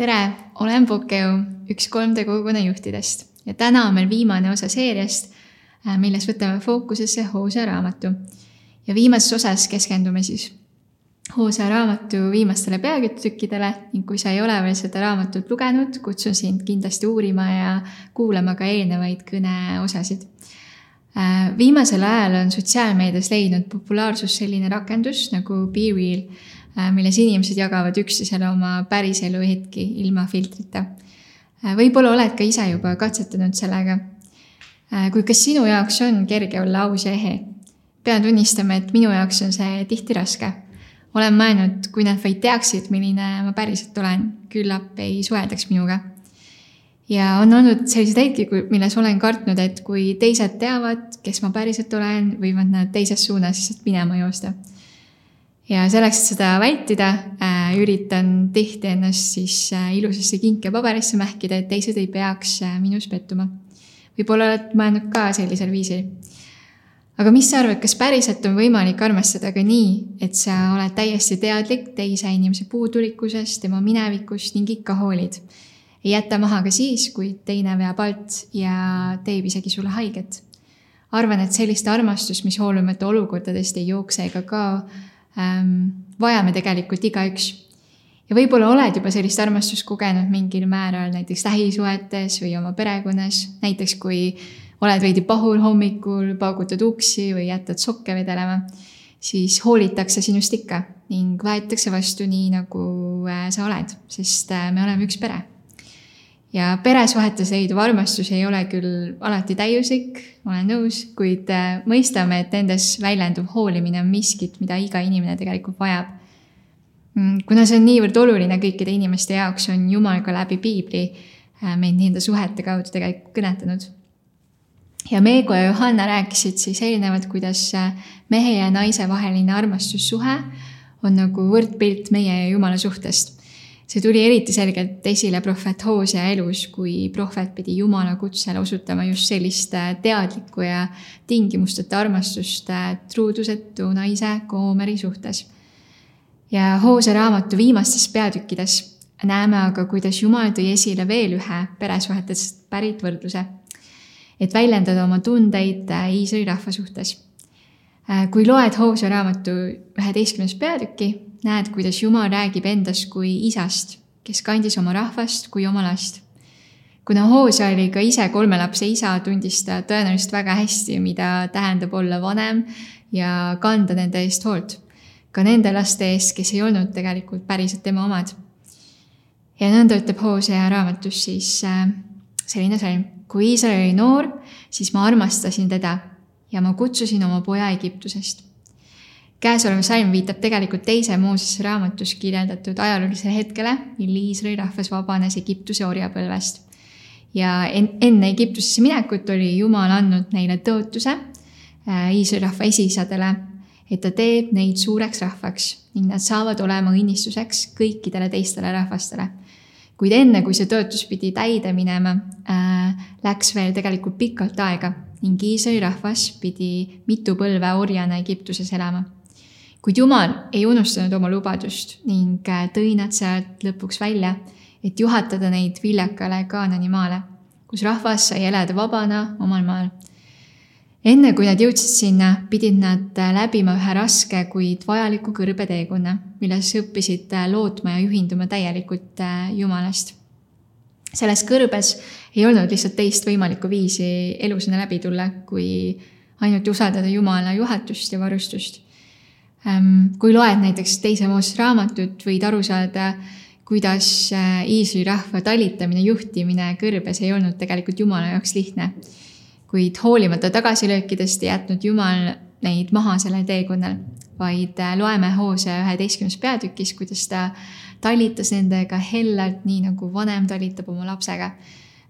tere, olen Pokeu, üks 3D kogukonna juhtidest ja täna on meil viimane osa seeriast, äh, milles võtame fookusesse Hoosa raamatu. ja viimases osas keskendume siis Hoosa raamatu viimastele peatükkidele ning kui sa ei ole veel seda raamatut lugenud, kutsun sind kindlasti uurima ja kuulama ka eelnevaid kõneosasid. Äh, viimasel ajal on sotsiaalmeedias leidnud populaarsust selline rakendus nagu BeReal milles inimesed jagavad üksteisele oma päriselu hetki ilma filtrita. Äh, võib-olla oled ka ise juba katsetanud sellega. Äh, kuid kas sinu jaoks on kerge olla aus ja ehe? pean tunnistama, et minu jaoks on see tihti raske. olen mõelnud, kui nad vaid teaksid, milline ma päriselt olen, küllap ei suheldaks minuga. ja on olnud selliseid hetki, milles olen kartnud, et kui teised teavad, kes ma päriselt olen, võivad nad teises suunas lihtsalt minema joosta ja selleks, et seda vältida äh,, üritan tihti ennast siis äh, ilusasse kinkepaberisse mähkida, et teised ei peaks äh, minus pettuma. võib-olla oled mõelnud ka sellisel viisil. aga mis sa arvad, kas päriselt on võimalik armastada ka nii, et sa oled täiesti teadlik teise inimese puudulikkusest, tema minevikust ning ikka hoolid? ei jäta maha ka siis, kui teine veab alt ja teeb isegi sulle haiget. arvan, et sellist armastust, mis hoolimata olukordadest ei jookse ega kao vajame tegelikult igaüks. ja võib-olla oled juba sellist armastust kogenud mingil määral näiteks lähisuhetes või oma perekonnas, näiteks kui oled veidi pahul hommikul, paugutad uksi või jätad sokke vedelema, siis hoolitakse sinust ikka ning võetakse vastu nii, nagu äh, sa oled, sest äh, me oleme üks pere ja peresuhetes leiduv armastus ei ole küll alati täiuslik, olen nõus, kuid äh, mõistame, et nendes väljendub hoolimine on miskit, mida iga inimene tegelikult vajab. Mm, kuna see on niivõrd oluline kõikide inimeste jaoks, on Jumal ka läbi piibli äh, meid nende suhete kaudu tegelikult kõnetanud. ja Meego ja Johanna rääkisid siis eelnevalt, kuidas äh, mehe ja naise vaheline armastussuhe on nagu võrdpilt meie ja Jumala suhtest see tuli eriti selgelt esile prohvet Hoosea elus, kui prohvet pidi Jumala kutsel osutama just sellist äh, teadlikku ja tingimusteta armastust äh, truudusetu naise Koomeri suhtes. ja Hoosea raamatu viimastes peatükkides näeme aga, kuidas Jumal tõi esile veel ühe peresuhetest pärit võrdluse, et väljendada oma tundeid äh, Iisraeli rahva suhtes. kui loed Hoosea raamatu üheteistkümnes peatükki, näed, kuidas Jumal räägib endast kui isast, kes kandis oma rahvast kui oma last. kuna Hoosa oli ka ise kolme lapse isa, tundis ta tõenäoliselt väga hästi, mida tähendab olla vanem ja kanda nende eest hoolt. ka nende laste eest, kes ei olnud tegelikult päriselt tema omad. ja nõnda ütleb Hoosia raamatus siis äh, selline salm. kui Iisrael oli noor, siis ma armastasin teda ja ma kutsusin oma poja Egiptusest käesolev salm viitab tegelikult teise Moosese raamatus kirjeldatud ajaloolisele hetkele, mil Iisraeli rahvas vabanes Egiptuse orjapõlvest. ja enne Egiptusesse minekut oli Jumal andnud neile tõotuse äh, Iisraeli rahva esisadele, et ta teeb neid suureks rahvaks ning nad saavad olema õnnistuseks kõikidele teistele rahvastele. kuid enne, kui see tõotus pidi täide minema äh,, läks veel tegelikult pikalt aega ning Iisraeli rahvas pidi mitu põlve orjana Egiptuses elama kuid Jumal ei unustanud oma lubadust ning äh, tõi nad sealt lõpuks välja, et juhatada neid viljakale Kaanani maale, kus rahvas sai elada vabana omal maal. enne kui nad jõudsid sinna, pidid nad äh, läbima ühe raske, kuid vajaliku kõrbeteekonna, milles õppisid äh, lootma ja juhinduma täielikult Jumalast. selles kõrbes ei olnud lihtsalt teist võimalikku viisi elu sinna läbi tulla, kui ainult usaldada Jumala juhatust ja varustust kui loed näiteks teise Mooses raamatut, võid aru saada, kuidas äh, Iisraeli rahva talitamine, juhtimine kõrbes ei olnud tegelikult Jumala jaoks lihtne. kuid hoolimata tagasilöökidest ei jätnud Jumal neid maha sellel teekonnal, vaid äh, loeme Hoose üheteistkümnes peatükis, kuidas ta talitas nendega hellalt, nii nagu vanem talitab oma lapsega.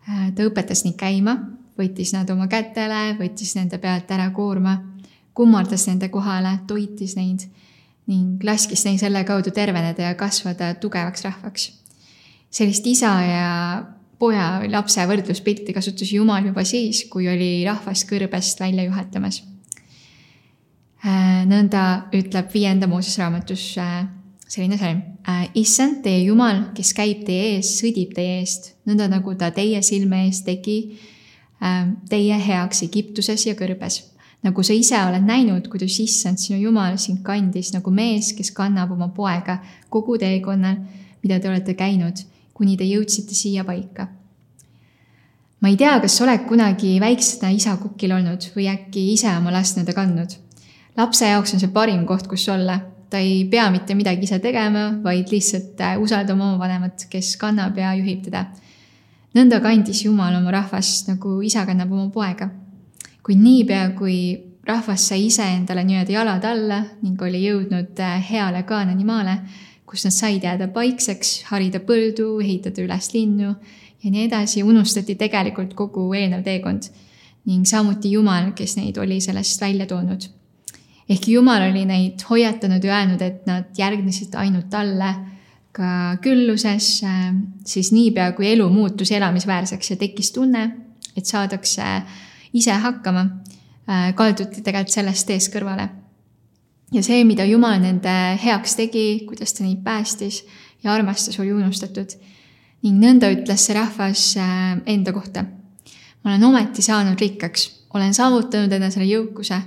Äh, ta õpetas neid käima, võttis nad oma kätele, võttis nende pealt ära koorma kummardas nende kohale, toitis neid ning laskis neil selle kaudu terveneda ja kasvada tugevaks rahvaks. sellist isa ja poja või lapse võrdluspilti kasutas Jumal juba siis, kui oli rahvast kõrbest välja juhatamas. Äh, nõnda ütleb viienda Mooses raamatus äh, selline salm. issand, teie Jumal, kes käib teie ees, sõdib teie eest, nõnda nagu ta teie silme ees tegi teie heaks Egiptuses ja kõrbes. Nagu sa ise oled näinud, kuidas issand, sinu Jumal sind kandis nagu mees, kes kannab oma poega kogu teekonnal, mida te olete käinud, kuni te jõudsite siia paika ma ei tea, kas sa oled kunagi väiksena isa kukil olnud või äkki ise oma last nõnda kandnud. lapse jaoks on see parim koht, kus olla. ta ei pea mitte midagi ise tegema, vaid lihtsalt äh, usaldama oma vanemat, kes kannab ja juhib teda. nõnda kandis Jumal oma rahvast, nagu isa kannab oma poega. Kuid niipea, kui rahvas sai ise endale nii-öelda jalad alla ning oli jõudnud äh, heale Kaanani maale, kus nad said jääda paikseks, harida põldu, ehitada üles linnu ja nii edasi, unustati tegelikult kogu eelnev teekond. ning samuti Jumal, kes neid oli sellest välja toonud. ehkki Jumal oli neid hoiatanud ja öelnud, et nad järgnesid ainult talle ka külluses, äh, siis niipea, kui elu muutus elamisväärseks ja tekkis tunne, et saadakse ise hakkama, äh, kalduti tegelikult sellest teest kõrvale. ja see, mida Jumal nende heaks tegi, kuidas ta neid päästis ja armastas, oli unustatud ning nõnda ütles see rahvas äh, enda kohta. ma olen ometi saanud rikkaks, olen saavutanud enne selle jõukuse,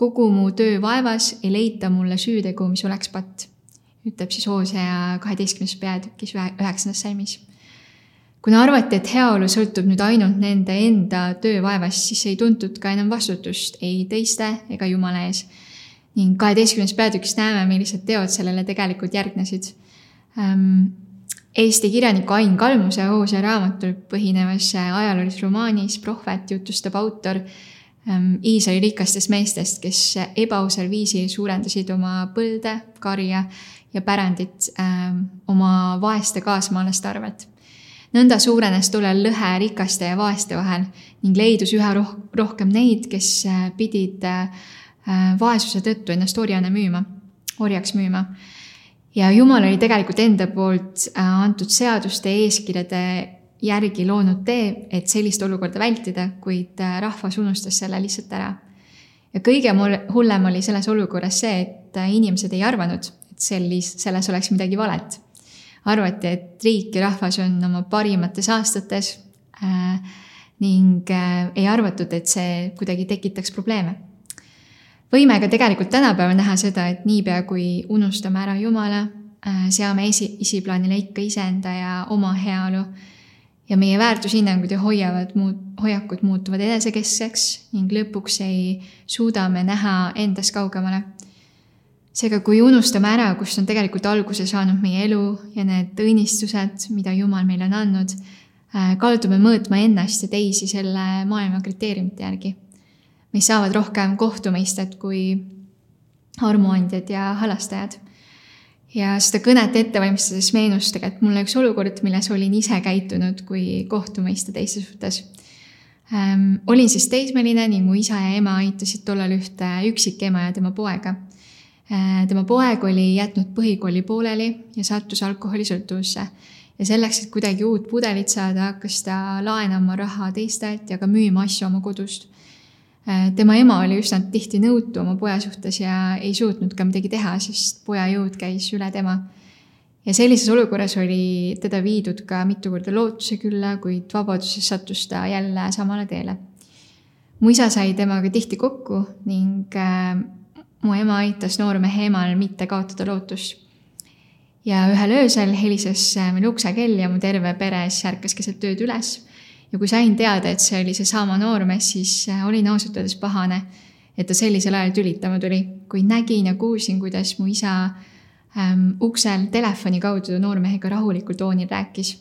kogu mu töö vaevas ei leita mulle süütegu, mis oleks patt. ütleb siis Hoosea kaheteistkümnes peatükis üheksandas salmis. Kuna arvati, et heaolu sõltub nüüd ainult nende enda töövaevast, siis ei tuntud ka enam vastutust ei teiste ega Jumala ees. ning kaheteistkümnes peatükis näeme, millised teod sellele tegelikult järgnesid ähm, Eesti kirjaniku Ain Kalmuse Hoose raamatul põhinevas ajaloolises romaanis Prohvet jutustab autor ähm, Iisraeli rikastest meestest, kes ebaausal viisil suurendasid oma põlde, karja ja pärandit ähm, oma vaeste kaasmaalaste arvelt. Nõnda suurenes tollal lõhe rikaste ja vaeste vahel ning leidus üha roh rohkem neid, kes äh, pidid äh, vaesuse tõttu ennast orjana müüma, orjaks müüma ja Jumal oli tegelikult enda poolt äh, antud seaduste ja eeskirjade järgi loonud tee, et sellist olukorda vältida, kuid äh, rahvas unustas selle lihtsalt ära. ja kõige hullem oli selles olukorras see, et äh, inimesed ei arvanud, et sellis, selles oleks midagi valet. Arvati, et riik ja rahvas on oma parimates aastates äh, ning äh, ei arvatud, et see kuidagi tekitaks probleeme võime ka tegelikult tänapäeval näha seda, et niipea kui unustame ära Jumala, äh, seame esi, esiplaanile ikka iseenda ja oma heaolu ja meie väärtushinnangud ja hoiavad muud, hoiakud muutuvad enesekeskseks ning lõpuks ei suuda me näha endast kaugemale. Seega, kui unustame ära, kust on tegelikult alguse saanud meie elu ja need õnnistused, mida Jumal meile on andnud, äh, kaldume mõõtma ennast ja teisi selle maailma kriteeriumite järgi mis saavad rohkem kohtumõistet kui armuandjad ja halastajad. ja seda kõnet ette valmistades meenus tegelikult mulle üks olukord, milles olin ise käitunud kui kohtumõistja teiste suhtes ähm,. olin siis teismeline ning mu isa ja ema aitasid tollal ühte üksikema ja tema poega. Tema poeg oli jätnud põhikooli pooleli ja sattus alkoholisõltuvusse ja selleks, et kuidagi uut pudelit saada, hakkas ta laenama raha teistelt ja ka müüma asju oma kodust Äh, tema ema oli üsna tihti nõutu oma poja suhtes ja ei suutnud ka midagi teha, sest poja jõud käis üle tema. ja sellises olukorras oli teda viidud ka mitu korda lootuse külla, kuid vabaduses sattus ta jälle samale teele. mu isa sai temaga tihti kokku ning äh, mu ema aitas noormehe emal mitte kaotada lootust. ja ühel öösel helises äh, meil uksekell ja mu terve pere siis ärkas keset ööd üles ja kui sain teada, et see oli seesama noormees, siis äh, olin ausalt öeldes pahane, et ta sellisel ajal tülitama tuli, kuid nägin ja kuulsin, kuidas mu isa ähm, uksel telefoni kaudu noormehega rahulikul toonil rääkis.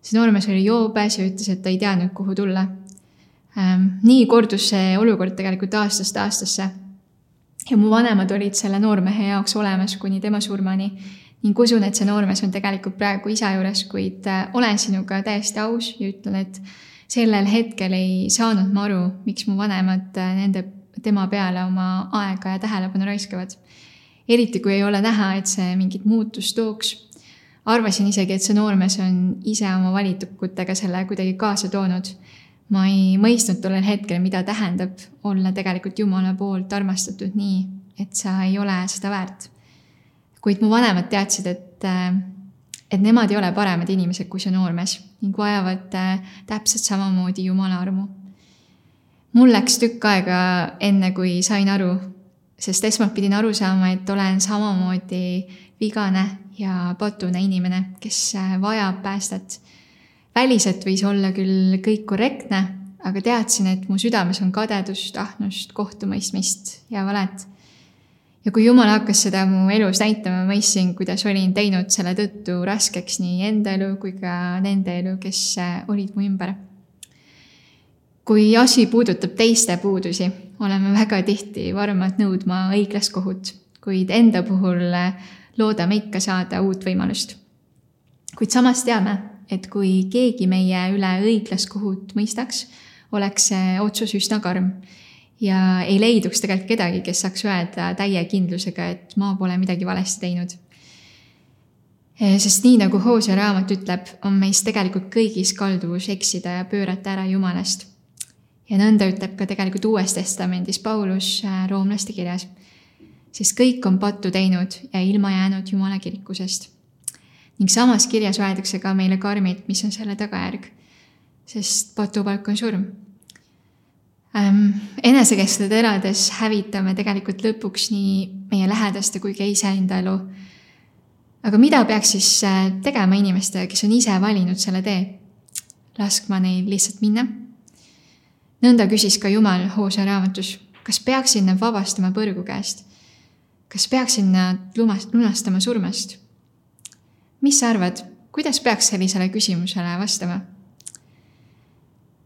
see noormees oli joobes ja ütles, et ta ei teadnud, kuhu tulla ähm,. nii kordus see olukord tegelikult aastast aastasse. Ja mu vanemad olid selle noormehe jaoks olemas kuni tema surmani ning usun, et see noormees on tegelikult praegu isa juures, kuid äh, olen sinuga täiesti aus ja ütlen, et sellel hetkel ei saanud ma aru, miks mu vanemad äh, nende, tema peale oma aega ja tähelepanu raiskavad. eriti kui ei ole näha, et see mingit muutust tooks. arvasin isegi, et see noormees on ise oma valitukutega selle kuidagi kaasa toonud. Ma ei mõistnud tollel hetkel, mida tähendab olla tegelikult Jumala poolt armastatud nii, et sa ei ole seda väärt kuid mu vanemad teadsid, et, et nemad ei ole paremad inimesed kui see noormees ning vajavad täpselt samamoodi Jumala armu. mul läks tükk aega, enne kui sain aru, sest esmalt pidin aru saama, et olen samamoodi vigane ja patune inimene, kes vajab päästet. Väliselt võis olla küll kõik korrektne, aga teadsin, et mu südames on kadedust, ahnust, kohtumõistmist ja valet ja kui Jumal hakkas seda mu elus näitama, mõistsin, kuidas olin teinud selle tõttu raskeks nii enda elu kui ka nende elu, kes äh, olid mu ümber. kui asi puudutab teiste puudusi, oleme väga tihti varmad nõudma õiglast kohut, kuid enda puhul äh, loodame ikka saada uut võimalust. kuid samas teame, et kui keegi meie üle õiglast kohut mõistaks, oleks see otsus üsna karm ja ei leiduks tegelikult kedagi, kes saaks öelda täie kindlusega, et ma pole midagi valesti teinud. sest nii nagu Hoosea raamat ütleb, on meis tegelikult kõigis kalduvus eksida ja pöörata ära Jumalast. ja nõnda ütleb ka tegelikult Uues Testamendis Paulus äh, roomlaste kirjas. sest kõik on pattu teinud ja ilma jäänud Jumala kirikusest. Ning samas kirjas öeldakse ka meile karmilt, mis on selle tagajärg. sest patupalk on surm ähm,. enesekeskselt elades hävitame tegelikult lõpuks nii meie lähedaste kui ka iseenda elu. aga mida peaks siis äh, tegema inimestega, kes on ise valinud selle tee? laskma neil lihtsalt minna? nõnda küsis ka Jumal Hoosea raamatus, kas peaksin nad vabastama põrgu käest? kas peaksin nad lumast, lunastama surmast? Mis sa arvad, kuidas peaks sellisele küsimusele vastama?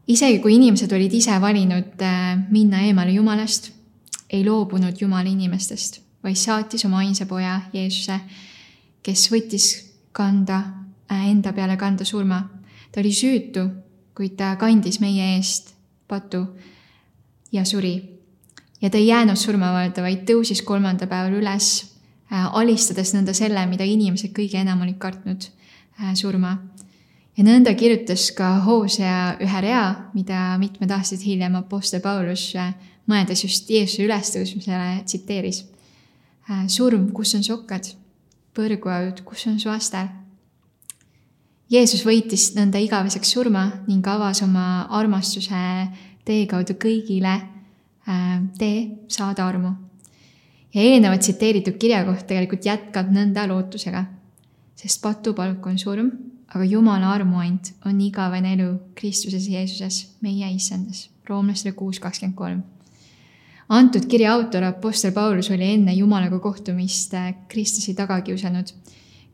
isegi kui inimesed olid ise valinud äh, minna eemale Jumalast, ei loobunud Jumal inimestest, vaid saatis oma ainsa poja Jeesuse, kes võttis kanda, äh, enda peale kanda surma. ta oli süütu, kuid ta kandis meie eest patu ja suri. ja ta ei jäänud surmavalda, vaid tõusis kolmanda päeval üles, alistades nõnda selle, mida inimesed kõige enam olid kartnud, surma ja nõnda kirjutas ka Hosea ühe rea, mida mitmed aastad hiljem Apostel Paulus, äh, mõeldes just Jeesuse ülestõusmisele, tsiteeris. Äh, surm, kus on sokkad? põrguaud, kus on su astel? Jeesus võitis nõnda igaveseks surma ning avas oma armastuse tee kaudu kõigile äh, tee saada armu. Ja eelnevalt tsiteeritud kirjakoht tegelikult jätkab nõnda lootusega, sest patupalk on surm aga Jumala armuand on igavene elu Kristuses Jeesuses, meie issandas. roomlastele kuus kakskümmend kolm. antud kirja autor, Apostel Paulus oli enne Jumalaga kohtumist äh, Kristusi taga kiusanud,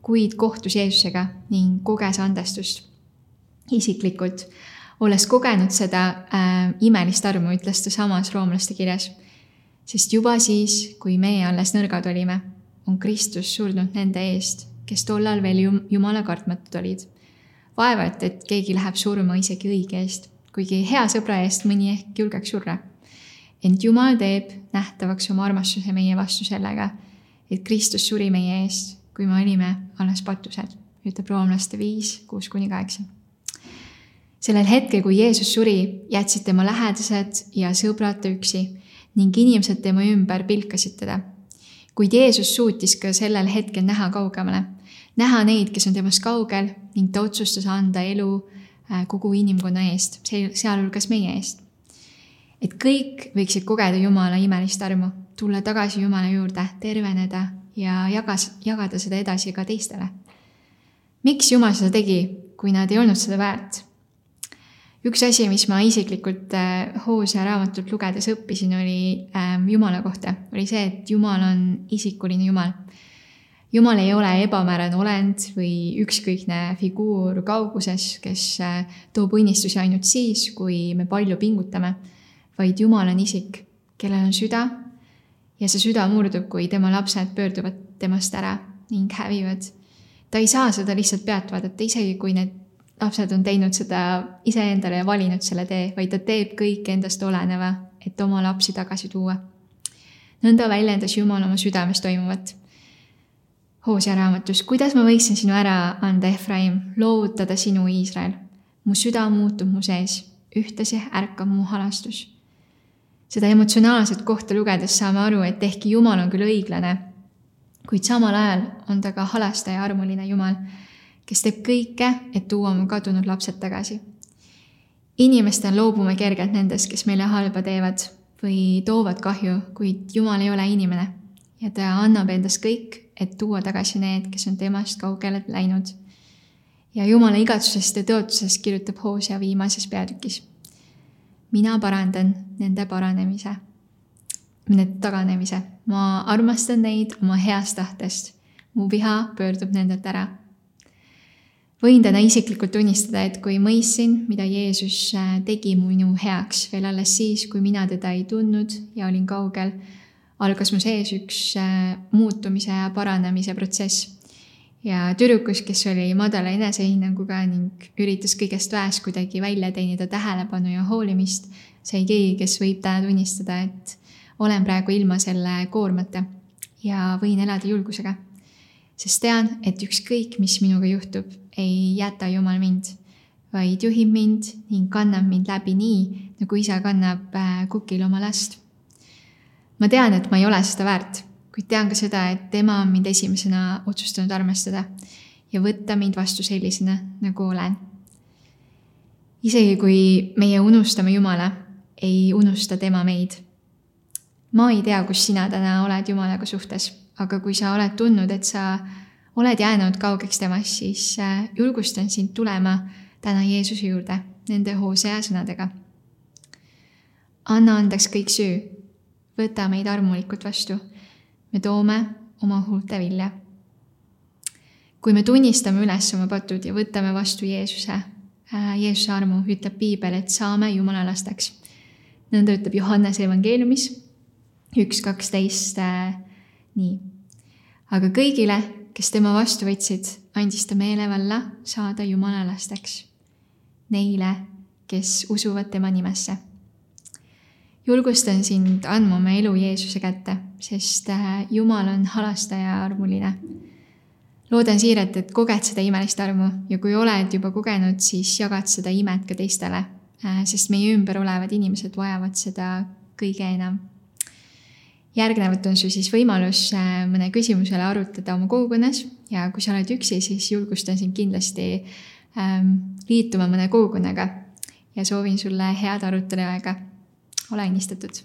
kuid kohtus Jeesusega ning koges andestust. isiklikult, olles kogenud seda äh, imelist armu, ütles ta samas roomlaste kirjas. Sest juba siis, kui meie alles nõrgad olime, on Kristus surnud nende eest kes tollal veel jum-, jumala kartmatud olid. vaevalt, et keegi läheb surma isegi õige eest, kuigi hea sõbra eest mõni ehk julgeks surra. ent Jumal teeb nähtavaks oma armastuse meie vastu sellega, et Kristus suri meie eest, kui me olime alles patused, ütleb roomlaste viis, kuus kuni kaheksa sellel hetkel, kui Jeesus suri, jätsid tema lähedased ja sõbrad üksi ning inimesed tema ümber pilkasid teda. kuid Jeesus suutis ka sellel hetkel näha kaugemale näha neid, kes on temast kaugel ning ta otsustas anda elu äh, kogu inimkonna eest, sealhulgas meie eest. et kõik võiksid kogeda Jumala imelist armu, tulla tagasi Jumala juurde, terveneda ja jagas, jagada seda edasi ka teistele. miks Jumal seda tegi, kui nad ei olnud seda väärt? Üks asi, mis ma isiklikult äh, Hoosea raamatut lugedes õppisin, oli ähm, Jumala kohta, oli see, et Jumal on isikuline Jumal jumal ei ole ebamäärane olend või ükskõikne figuur kauguses, kes äh, toob õnnistusi ainult siis, kui me palju pingutame, vaid Jumal on isik, kellel on süda ja see süda murdub, kui tema lapsed pöörduvad temast ära ning hävivad. ta ei saa seda lihtsalt pealt vaadata, isegi kui need lapsed on teinud seda iseendale ja valinud selle tee, vaid ta teeb kõik endast oleneva, et oma lapsi tagasi tuua. nõnda väljendas Jumal oma südames toimuvat Hoosea raamatus, kuidas ma võiksin sinu ära anda, Efraim, loovutada sinu, Iisrael. mu süda muutub mu sees, ühtlasi ärkab mu halastus. seda emotsionaalset kohta lugedes saame aru, et ehkki Jumal on küll õiglane, kuid samal ajal on ta ka halastaja armuline Jumal, kes teeb kõike, et tuua oma kadunud lapsed tagasi. inimestel loobume kergelt nendest, kes meile halba teevad või toovad kahju, kuid Jumal ei ole inimene ja ta annab endast kõik, et tuua tagasi need, kes on temast kaugele läinud. ja Jumala igatsusest ja tõotusest kirjutab Hoosia viimases peatükis. mina parandan nende paranemise, nende taganemise, ma armastan neid oma heast tahtest. mu viha pöördub nendelt ära võin täna isiklikult tunnistada, et kui mõistsin, mida Jeesus äh, tegi minu heaks veel alles siis, kui mina teda ei tundnud ja olin kaugel, algas mu sees üks äh, muutumise ja paranemise protsess. ja tüdrukus, kes oli madala enesehinnanguga ning üritas kõigest väest kuidagi välja teenida tähelepanu ja hoolimist, sai keegi, kes võib täna tunnistada, et olen praegu ilma selle koormata ja võin elada julgusega. Sest tean, et ükskõik, mis minuga juhtub, ei jäta Jumal mind, vaid juhib mind ning kannab mind läbi nii, nagu isa kannab äh, kukil oma last ma tean, et ma ei ole seda väärt, kuid tean ka seda, et tema on mind esimesena otsustanud armastada ja võtta mind vastu sellisena, nagu olen. isegi kui meie unustame Jumala, ei unusta tema meid. ma ei tea, kus sina täna oled Jumalaga suhtes, aga kui sa oled tundnud, et sa oled jäänud kaugeks temast, siis äh, julgustan sind tulema täna Jeesuse juurde nende hoosea sõnadega. anna andeks kõik süü võta meid armulikult vastu. me toome oma huulte vilja. kui me tunnistame üles oma patud ja võtame vastu Jeesuse äh,, Jeesuse armu, ütleb piibel, et saame Jumala lasteks. nõnda ütleb Johannese evangeeliumis üks kaksteist äh,, nii. Aga kõigile, kes tema vastu võtsid, andis ta meelevalla saada Jumala lasteks. Neile, kes usuvad tema nimesse julgustan sind andma oma elu Jeesuse kätte, sest äh, Jumal on halastaja ja armuline. loodan siiralt, et koged seda imelist armu ja kui oled juba kogenud, siis jagad seda imet ka teistele, äh, sest meie ümber olevad inimesed vajavad seda kõige enam. Järgnevalt on sul siis võimalus äh, mõne küsimusele arutada oma kogukonnas ja kui sa oled üksi, siis julgustan sind kindlasti ähm, liituma mõne kogukonnaga ja soovin sulle head arutelu aega ole õnnistatud